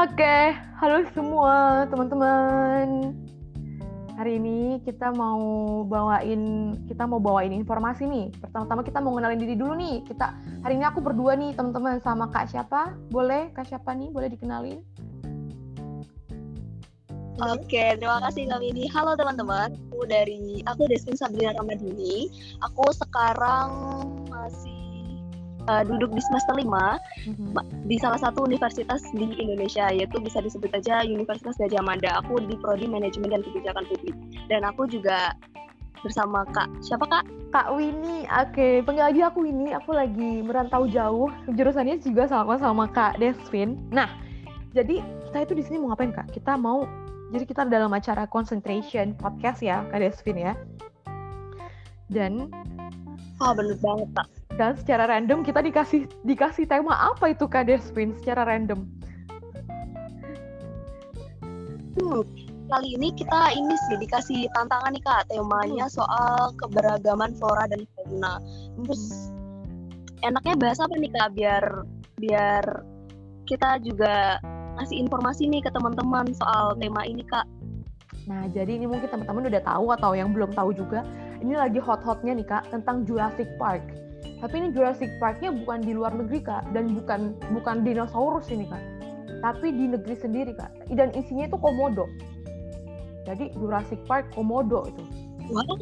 Oke, halo semua teman-teman. Hari ini kita mau bawain kita mau bawain informasi nih. Pertama-tama kita mau kenalin diri dulu nih. Kita hari ini aku berdua nih teman-teman sama Kak siapa? Boleh Kak siapa nih? Boleh dikenalin? Oke, terima kasih kami ini. Halo teman-teman, aku dari aku Desvin Sabrina Ramadini. Aku sekarang masih uh, duduk di semester 5 mm-hmm. di salah satu universitas di Indonesia yaitu bisa disebut aja Universitas Gajah Mada. Aku di prodi manajemen dan kebijakan publik. Dan aku juga bersama Kak. Siapa Kak? Kak Winnie. Oke, panggil aja aku Winnie. Aku lagi merantau jauh. Jurusannya juga sama sama Kak Desvin. Nah, jadi kita itu di sini mau ngapain Kak? Kita mau jadi kita dalam acara concentration podcast ya, Kak Desvin ya. Dan Oh, bener banget, Pak. Dan secara random kita dikasih dikasih tema apa itu Kak Desvin secara random? Hmm, kali ini kita ini sih dikasih tantangan nih Kak, temanya hmm. soal keberagaman flora dan fauna. Terus enaknya bahas apa nih Kak biar biar kita juga ngasih informasi nih ke teman-teman soal tema ini kak. Nah jadi ini mungkin teman-teman udah tahu atau yang belum tahu juga ini lagi hot-hotnya nih kak tentang Jurassic Park. Tapi ini Jurassic Parknya bukan di luar negeri kak dan bukan bukan dinosaurus ini kak, tapi di negeri sendiri kak. Dan isinya itu komodo. Jadi Jurassic Park komodo itu. Wow.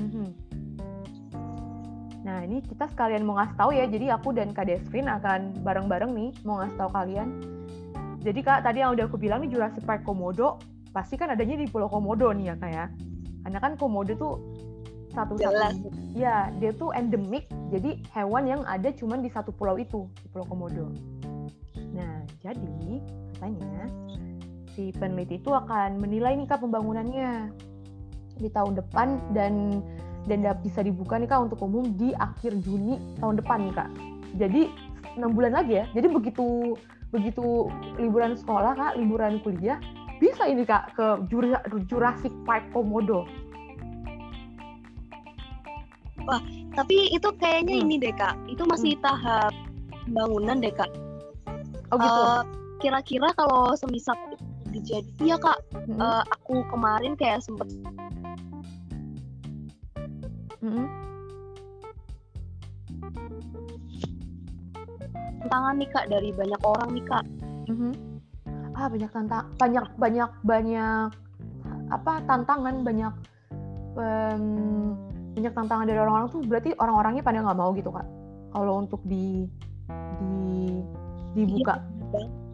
Mm-hmm. Nah ini kita sekalian mau ngasih tahu ya. Jadi aku dan Kak Desvin akan bareng-bareng nih mau ngasih tahu kalian jadi kak tadi yang udah aku bilang nih Jurassic Park Komodo pasti kan adanya di Pulau Komodo nih ya kak ya. Karena kan Komodo tuh satu satu ya dia tuh endemik jadi hewan yang ada cuma di satu pulau itu di Pulau Komodo. Nah jadi katanya si peneliti itu akan menilai nih kak pembangunannya di tahun depan dan dan bisa dibuka nih kak untuk umum di akhir Juni tahun depan nih kak. Jadi enam bulan lagi ya. Jadi begitu begitu liburan sekolah kak liburan kuliah bisa ini kak ke Jurassic Park Komodo wah tapi itu kayaknya hmm. ini deh kak itu masih hmm. tahap bangunan deh kak oh gitu uh, kira-kira kalau semisal dijadi ya kak hmm. uh, aku kemarin kayak sempet hmm tantangan nih kak dari banyak orang nih kak. Mm-hmm. Ah banyak tantang, banyak banyak banyak apa tantangan banyak um, banyak tantangan dari orang-orang tuh berarti orang-orangnya pada nggak mau gitu kak. Kalau untuk di di dibuka.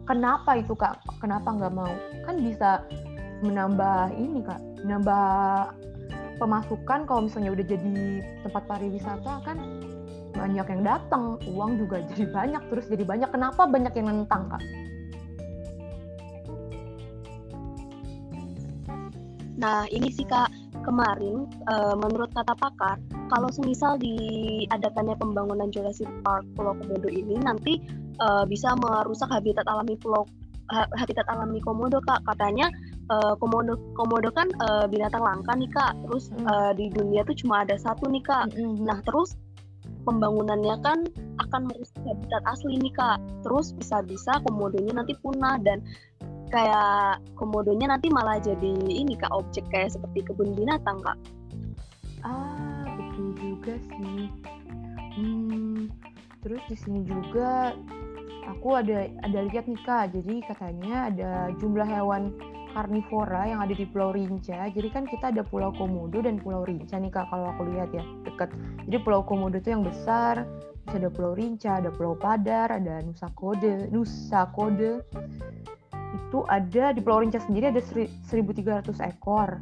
Kenapa itu kak? Kenapa nggak mau? Kan bisa menambah ini kak, menambah pemasukan kalau misalnya udah jadi tempat pariwisata kan banyak yang datang, uang juga jadi banyak, terus jadi banyak. Kenapa banyak yang nentang, Kak? Nah, ini sih Kak, kemarin uh, menurut kata pakar, kalau semisal diadakannya pembangunan Jurassic Park Pulau Komodo ini nanti uh, bisa merusak habitat alami Pulau habitat alami komodo kak katanya uh, komodo komodo kan uh, binatang langka nih kak terus hmm. uh, di dunia tuh cuma ada satu nih kak hmm. hmm. nah terus pembangunannya kan akan merusak habitat asli nih kak terus bisa-bisa komodonya nanti punah dan kayak komodonya nanti malah jadi ini kak objek kayak seperti kebun binatang kak ah betul juga sih hmm, terus di sini juga aku ada ada lihat nih kak jadi katanya ada jumlah hewan karnivora yang ada di Pulau Rinca. Jadi kan kita ada Pulau Komodo dan Pulau Rinca nih kak kalau aku lihat ya dekat. Jadi Pulau Komodo itu yang besar, terus ada Pulau Rinca, ada Pulau Padar, ada Nusa Kode, Nusa Kode. Itu ada di Pulau Rinca sendiri ada 1.300 ekor.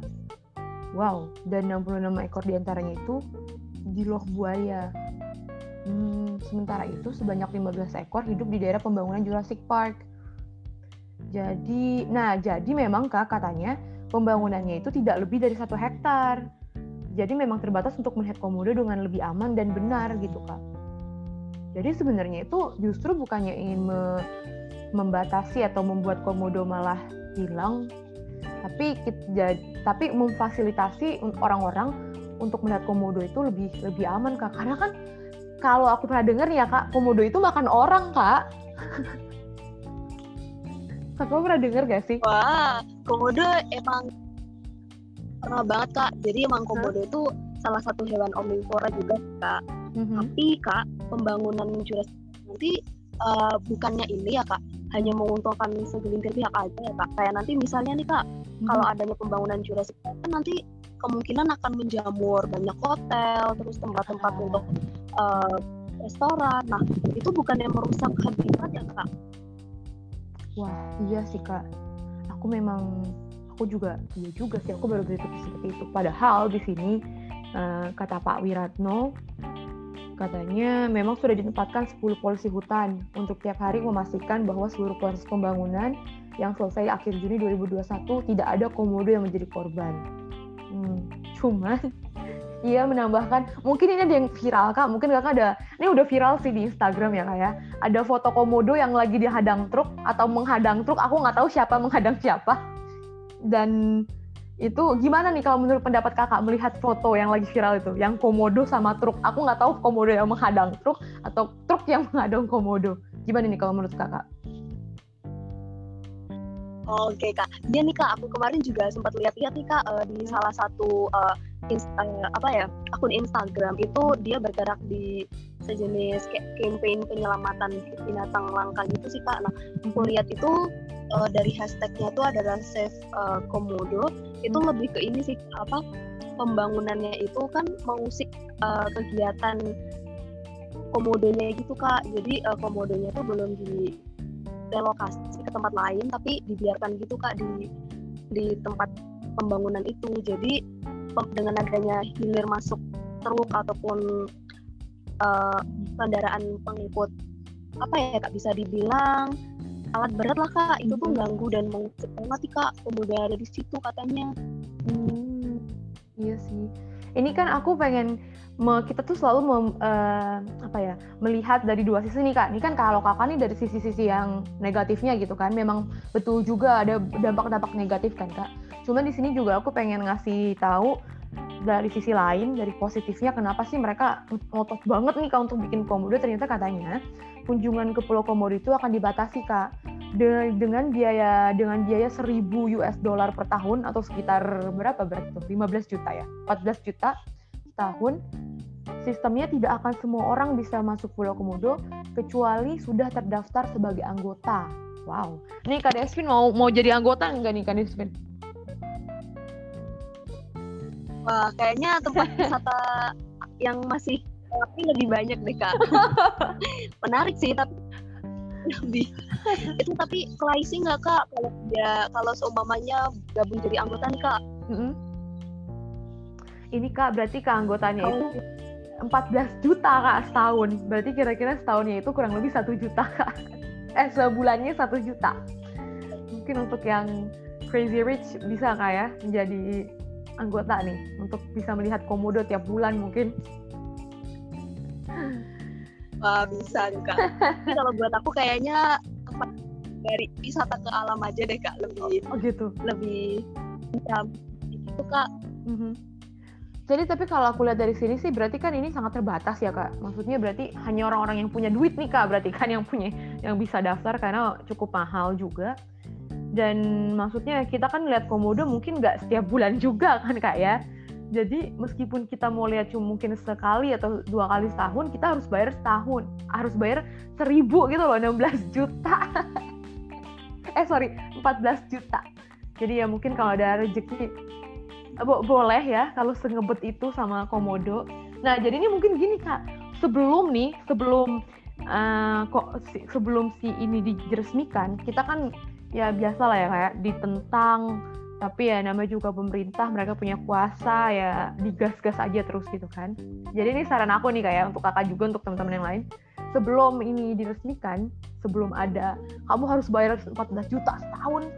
Wow, dan 66 ekor di antaranya itu di loh buaya. Hmm, sementara itu sebanyak 15 ekor hidup di daerah pembangunan Jurassic Park jadi, nah jadi memang kak katanya pembangunannya itu tidak lebih dari satu hektar. Jadi memang terbatas untuk melihat komodo dengan lebih aman dan benar gitu kak. Jadi sebenarnya itu justru bukannya ingin me membatasi atau membuat komodo malah hilang, tapi kita, tapi memfasilitasi orang-orang untuk melihat komodo itu lebih lebih aman kak. Karena kan kalau aku pernah dengar ya kak, komodo itu makan orang kak. kakak pernah denger gak sih wah komodo emang pernah banget kak jadi emang komodo itu salah satu hewan omnivora juga kak mm-hmm. tapi kak pembangunan Jurassic nanti uh, bukannya ini ya kak hanya menguntungkan segelintir pihak aja ya kak. Kayak nanti misalnya nih kak mm-hmm. kalau adanya pembangunan Jurassic Park kan nanti kemungkinan akan menjamur banyak hotel terus tempat-tempat ah. untuk uh, restoran. Nah itu bukan yang merusak habitat ya kak. Wah iya sih kak. Aku memang aku juga iya juga sih aku baru berpikir seperti itu. Padahal di sini uh, kata Pak Wiratno katanya memang sudah ditempatkan 10 polisi hutan untuk tiap hari memastikan bahwa seluruh proses pembangunan yang selesai akhir Juni 2021 tidak ada komodo yang menjadi korban. Hmm, cuman ia menambahkan mungkin ini ada yang viral kak. Mungkin kakak ada ini udah viral sih di Instagram ya kak ya. Ada foto komodo yang lagi dihadang truk atau menghadang truk. Aku nggak tahu siapa menghadang siapa. Dan itu gimana nih kalau menurut pendapat kakak melihat foto yang lagi viral itu? Yang komodo sama truk. Aku nggak tahu komodo yang menghadang truk atau truk yang menghadang komodo. Gimana nih kalau menurut kakak? Oke kak, dia nih kak, aku kemarin juga sempat lihat-lihat nih kak uh, di salah satu uh, insta, apa ya akun Instagram itu dia bergerak di sejenis kayak campaign penyelamatan binatang langka gitu sih kak. Nah aku lihat itu uh, dari hashtagnya itu adalah Save uh, Komodo itu lebih ke ini sih apa pembangunannya itu kan mengusik uh, kegiatan komodonya gitu kak. Jadi uh, komodonya itu belum di relokasi ke tempat lain tapi dibiarkan gitu kak di di tempat pembangunan itu jadi dengan adanya hilir masuk truk ataupun uh, kendaraan pengikut apa ya kak bisa dibilang alat berat lah kak. Itu tuh hmm. ganggu dan mengusik banget kak. Pemuda ada di situ katanya. Hmm, iya sih ini kan aku pengen me, kita tuh selalu mem, uh, apa ya melihat dari dua sisi nih kak. Ini kan kalau kakak nih dari sisi-sisi yang negatifnya gitu kan, memang betul juga ada dampak-dampak negatif kan kak. Cuman di sini juga aku pengen ngasih tahu dari sisi lain, dari positifnya kenapa sih mereka ngotot banget nih kak untuk bikin komodo. Ternyata katanya kunjungan ke Pulau Komodo itu akan dibatasi kak dengan biaya dengan biaya 1000 US dollar per tahun atau sekitar berapa berarti tuh 15 juta ya 14 juta tahun sistemnya tidak akan semua orang bisa masuk Pulau Komodo kecuali sudah terdaftar sebagai anggota. Wow. Nih Kak Desvin mau mau jadi anggota enggak nih Kak Desvin? Wah, kayaknya tempat wisata yang masih tapi lebih banyak deh Kak. Menarik sih tapi lebih. Itu tapi pricing nggak kak? Kalau dia kalau seumpamanya gabung jadi anggota nih kak. Mm -hmm ini kak berarti keanggotaannya oh. itu 14 juta kak setahun. Berarti kira-kira setahunnya itu kurang lebih satu juta kak. Eh sebulannya satu juta. Mungkin untuk yang crazy rich bisa kak ya menjadi anggota nih. Untuk bisa melihat komodo tiap bulan mungkin Wah bisa juga. Tapi kalau buat aku kayaknya dari wisata ke alam aja deh kak lebih. Oh gitu. Lebih jam itu kak. Mm -hmm. Jadi tapi kalau aku lihat dari sini sih berarti kan ini sangat terbatas ya kak. Maksudnya berarti hanya orang-orang yang punya duit nih kak berarti kan yang punya yang bisa daftar karena cukup mahal juga. Dan maksudnya kita kan lihat komodo mungkin nggak setiap bulan juga kan kak ya. Jadi meskipun kita mau lihat cuma mungkin sekali atau dua kali setahun, kita harus bayar setahun. Harus bayar seribu gitu loh, 16 juta. eh sorry, 14 juta. Jadi ya mungkin kalau ada rezeki bo boleh ya kalau sengebet itu sama komodo. Nah jadi ini mungkin gini kak, sebelum nih sebelum uh, kok si, sebelum si ini diresmikan, kita kan ya biasa lah ya kayak ditentang tapi ya namanya juga pemerintah mereka punya kuasa ya digas-gas aja terus gitu kan. Jadi ini saran aku nih kayak untuk kakak juga untuk teman-teman yang lain. Sebelum ini diresmikan sebelum ada kamu harus bayar 14 juta setahun.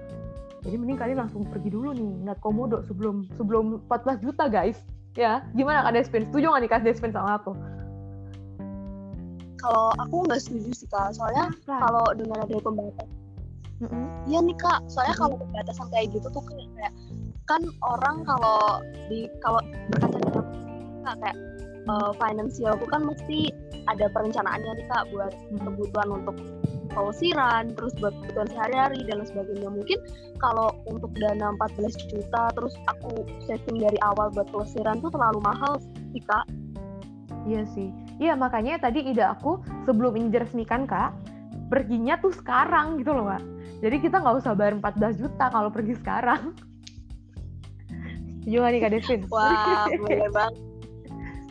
Jadi mending kalian langsung pergi dulu nih ngeliat komodo sebelum sebelum 14 juta guys. Ya gimana kak Despin setuju nggak nih kak Despin sama aku? Kalau aku nggak setuju sih kak. Soalnya kalau dengan ada pembatasan Iya mm -hmm. nih kak, soalnya kalau pembatasan kayak gitu tuh kayak kan orang kalau di kalau berkaca dalam kak kayak uh, finansial tuh kan mesti ada perencanaannya nih kak buat kebutuhan untuk pelesiran, terus buat kebutuhan sehari-hari dan sebagainya. Mungkin kalau untuk dana 14 juta terus aku saving dari awal buat pelesiran tuh terlalu mahal sih kak. Iya sih. Iya makanya tadi ide aku sebelum ini diresmikan kak, perginya tuh sekarang gitu loh kak. Jadi kita nggak usah bayar 14 juta kalau pergi sekarang. Setuju nih Kak Devin? Wah, boleh banget.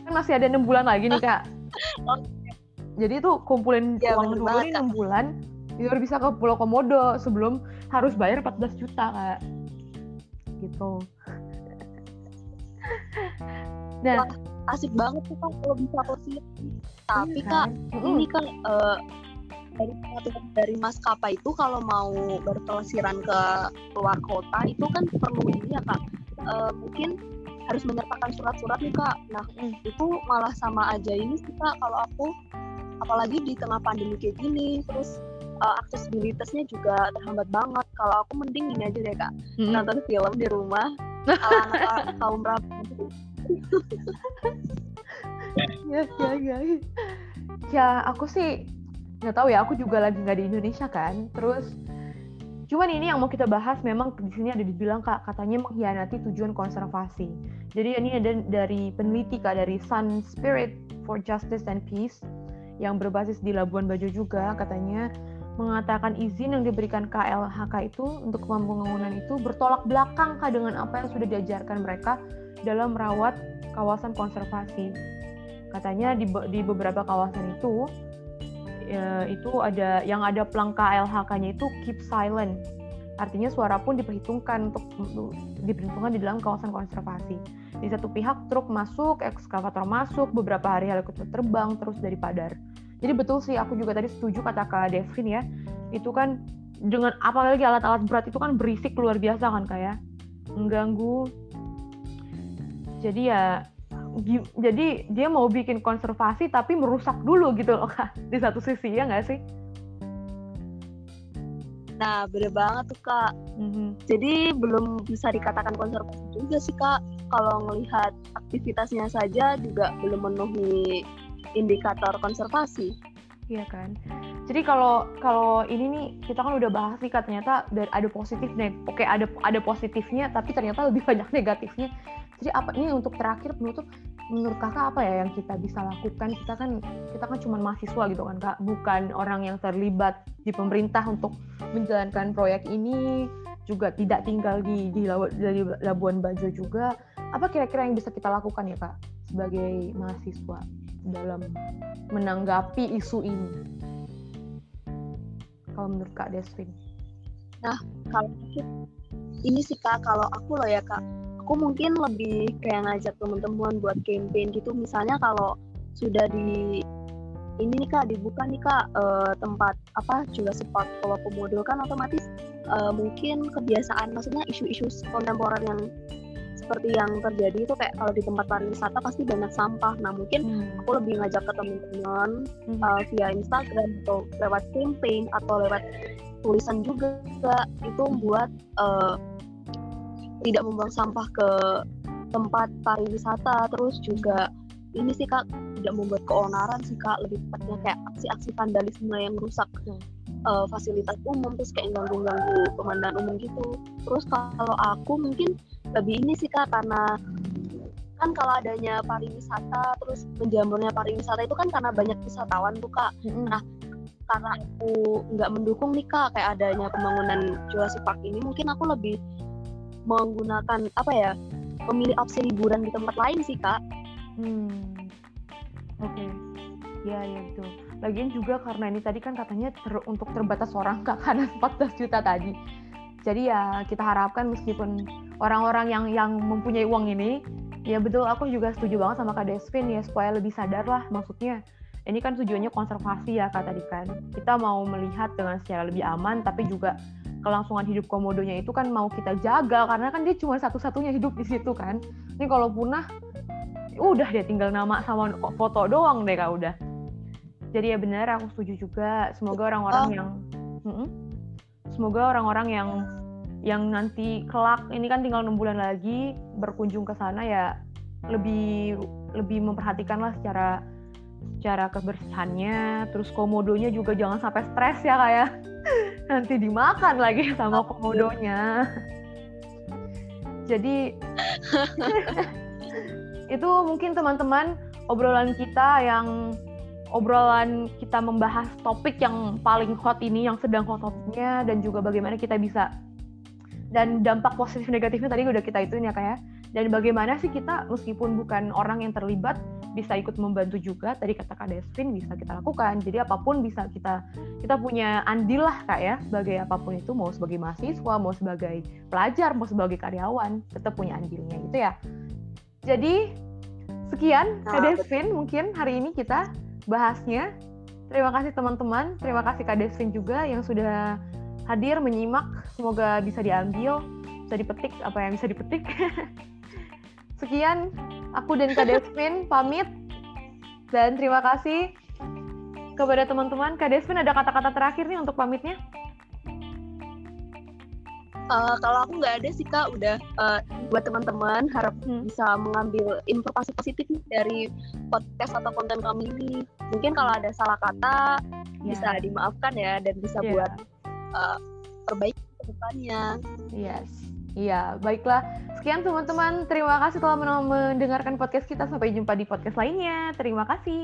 Kan masih ada enam bulan lagi nih Kak. Jadi itu kumpulin Ya, uang dulu nih. 6 bulan, biar bisa ke Pulau Komodo sebelum harus bayar 14 juta Kak. Gitu. Nah, Asik banget tuh kak kalau bisa pelesiran. Tapi iya kak, ini kan eh, dari dari maskapai itu kalau mau berpelesiran ke luar kota itu kan perlu ini ya kak. Eh, mungkin harus menyertakan surat-surat nih kak. Nah Mm. itu malah sama aja ini sih kak kalau aku. Apalagi di tengah pandemi kayak gini terus eh, aksesibilitasnya juga terhambat banget. Kalau aku mending ini aja deh kak. Mm-mm. nonton film di rumah. Ala kaum ya ya ya ya aku sih nggak tahu ya aku juga lagi nggak di Indonesia kan. Terus cuman ini yang mau kita bahas memang di sini ada dibilang kak katanya mengkhianati tujuan konservasi. Jadi ini ada dari peneliti kak dari Sun Spirit for Justice and Peace yang berbasis di Labuan Bajo juga katanya mengatakan izin yang diberikan KLHK itu untuk pembangunan itu bertolak belakang kak dengan apa yang sudah diajarkan mereka dalam merawat kawasan konservasi. Katanya di, di beberapa kawasan itu ya, itu ada yang ada pelang KLHK-nya itu keep silent. Artinya suara pun diperhitungkan untuk diperhitungkan di dalam kawasan konservasi. Di satu pihak truk masuk ekskavator masuk beberapa hari helikopter terbang terus dari Padar. Jadi betul sih aku juga tadi setuju kata Kak Devin ya. Itu kan dengan apalagi alat-alat berat itu kan berisik luar biasa kan kayak mengganggu. Jadi ya jadi dia mau bikin konservasi tapi merusak dulu gitu loh kak. Di satu sisi ya nggak sih? Nah bener banget tuh kak. Mhm. jadi belum bisa dikatakan konservasi juga sih kak. Kalau ngelihat aktivitasnya saja juga belum memenuhi indikator konservasi Iya kan. Jadi kalau kalau ini nih kita kan udah bahas nih ternyata ada positif nih. Oke, ada ada positifnya tapi ternyata lebih banyak negatifnya. Jadi apa ini untuk terakhir penutup menurut Kakak apa ya yang kita bisa lakukan? Kita kan kita kan cuma mahasiswa gitu kan Kak, bukan orang yang terlibat di pemerintah untuk menjalankan proyek ini juga tidak tinggal di di Labuan Bajo juga. Apa kira-kira yang bisa kita lakukan ya Kak sebagai mahasiswa dalam menanggapi isu ini? Kalau menurut Kak Desvin. kalau aku ini sih kak kalau aku loh ya kak aku mungkin lebih kayak ngajak teman-teman buat campaign gitu misalnya kalau sudah di ini nih kak dibuka nih kak eh, tempat apa Jurassic Park Pulau Komodo kan otomatis eh, mungkin kebiasaan maksudnya isu-isu kontemporer yang seperti yang terjadi itu kayak kalau di tempat pariwisata pasti banyak sampah. Nah mungkin aku lebih ngajak ke teman-teman Mhm. uh, via Instagram atau lewat campaign atau lewat tulisan juga itu buat uh, tidak membuang sampah ke tempat pariwisata. Terus juga ini sih kak tidak membuat keonaran sih kak. Lebih tepatnya kayak aksi-aksi vandalisme yang merusak uh, fasilitas umum terus kayak ganggu-ganggu pemandangan umum gitu. Terus kalau aku mungkin lebih ini sih kak karena kan kalau adanya pariwisata terus menjamurnya pariwisata itu kan karena banyak wisatawan tuh kak nah, karena aku nggak mendukung nih kak kayak adanya pembangunan Jurassic Park ini mungkin aku lebih menggunakan apa ya memilih opsi liburan di tempat lain sih kak Hmm. Oke. Ya, ya betul. Lagian juga karena ini tadi kan katanya ter- untuk terbatas orang Kak karena 14 juta tadi. Jadi ya kita harapkan meskipun orang-orang yang yang mempunyai uang ini, ya betul aku juga setuju banget sama Kak Desvin ya supaya lebih sadar lah maksudnya. Ini kan tujuannya konservasi ya Kak tadi kan. Kita mau melihat dengan secara lebih aman tapi juga kelangsungan hidup komodonya itu kan mau kita jaga karena kan dia cuma satu-satunya hidup di situ kan. Ini kalau punah udah dia tinggal nama sama foto doang deh kak udah jadi ya benar aku setuju juga semoga orang-orang Oh. yang Mm-mm. semoga orang-orang yang yang nanti kelak ini kan tinggal enam bulan lagi berkunjung ke sana ya lebih lebih memperhatikan lah secara secara kebersihannya, terus komodonya juga jangan sampai stres ya kayak nanti dimakan lagi sama komodonya. Jadi itu mungkin teman-teman obrolan kita yang obrolan kita membahas topik yang paling hot ini, yang sedang hot-hotnya, dan juga bagaimana kita bisa dan dampak positif negatifnya tadi udah kita ituin ya kayak dan bagaimana sih kita meskipun bukan orang yang terlibat bisa ikut membantu juga? Tadi kata Kak Desvin bisa kita lakukan. Jadi apa pun bisa kita kita punya andil lah Kak ya. Sebagai apa pun itu mau sebagai mahasiswa mau sebagai pelajar mau sebagai karyawan tetap punya andilnya gitu ya. Jadi sekian Kak nah, Desvin mungkin hari ini kita bahasnya. Terima kasih teman-teman. Terima kasih Kak Desvin juga yang sudah hadir menyimak semoga bisa diambil bisa dipetik apa yang bisa dipetik Sekian aku dan Kak Desvin pamit dan terima kasih kepada teman-teman. Kak Desvin ada kata-kata terakhir nih untuk pamitnya? Uh, kalau aku nggak ada sih kak, udah uh, buat teman-teman harap hmm. bisa mengambil informasi positif dari podcast atau konten kami ini. Mungkin kalau ada salah kata yeah. bisa dimaafkan ya dan bisa yeah. buat uh, perbaiki depannya. Yes. Iya, baiklah. Sekian teman-teman. Terima kasih telah mendengarkan podcast kita. Sampai jumpa di podcast lainnya. Terima kasih.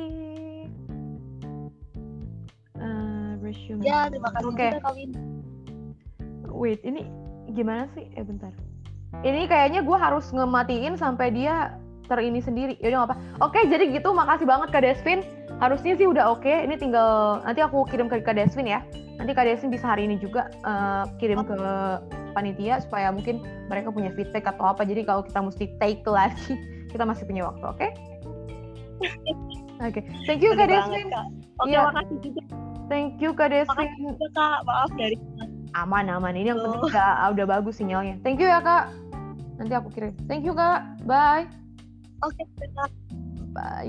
Uh, Ya, terima kasih okay. juga Kawin. Wait, ini gimana sih? Eh, bentar. Ini kayaknya gue harus ngematiin sampai dia terini sendiri. Yaudah nggak apa. Oke, jadi gitu. Makasih banget Kak Desvin. Harusnya sih udah oke. Ini tinggal nanti aku kirim ke Kak Desvin ya. Nanti Kak Desvin bisa hari ini juga uh, kirim ke panitia supaya mungkin mereka punya feedback atau apa. Jadi kalau kita mesti take lagi, kita masih punya waktu, oke? Okay? Oke, okay. thank you Kak Desvin. Oke, ya. makasih juga. Thank you Kak Desvin. Makasih juga Kak, maaf dari aman aman ini yang penting kak ah, udah bagus sinyalnya thank you ya kak nanti aku kirim thank you kak bye oke okay, bye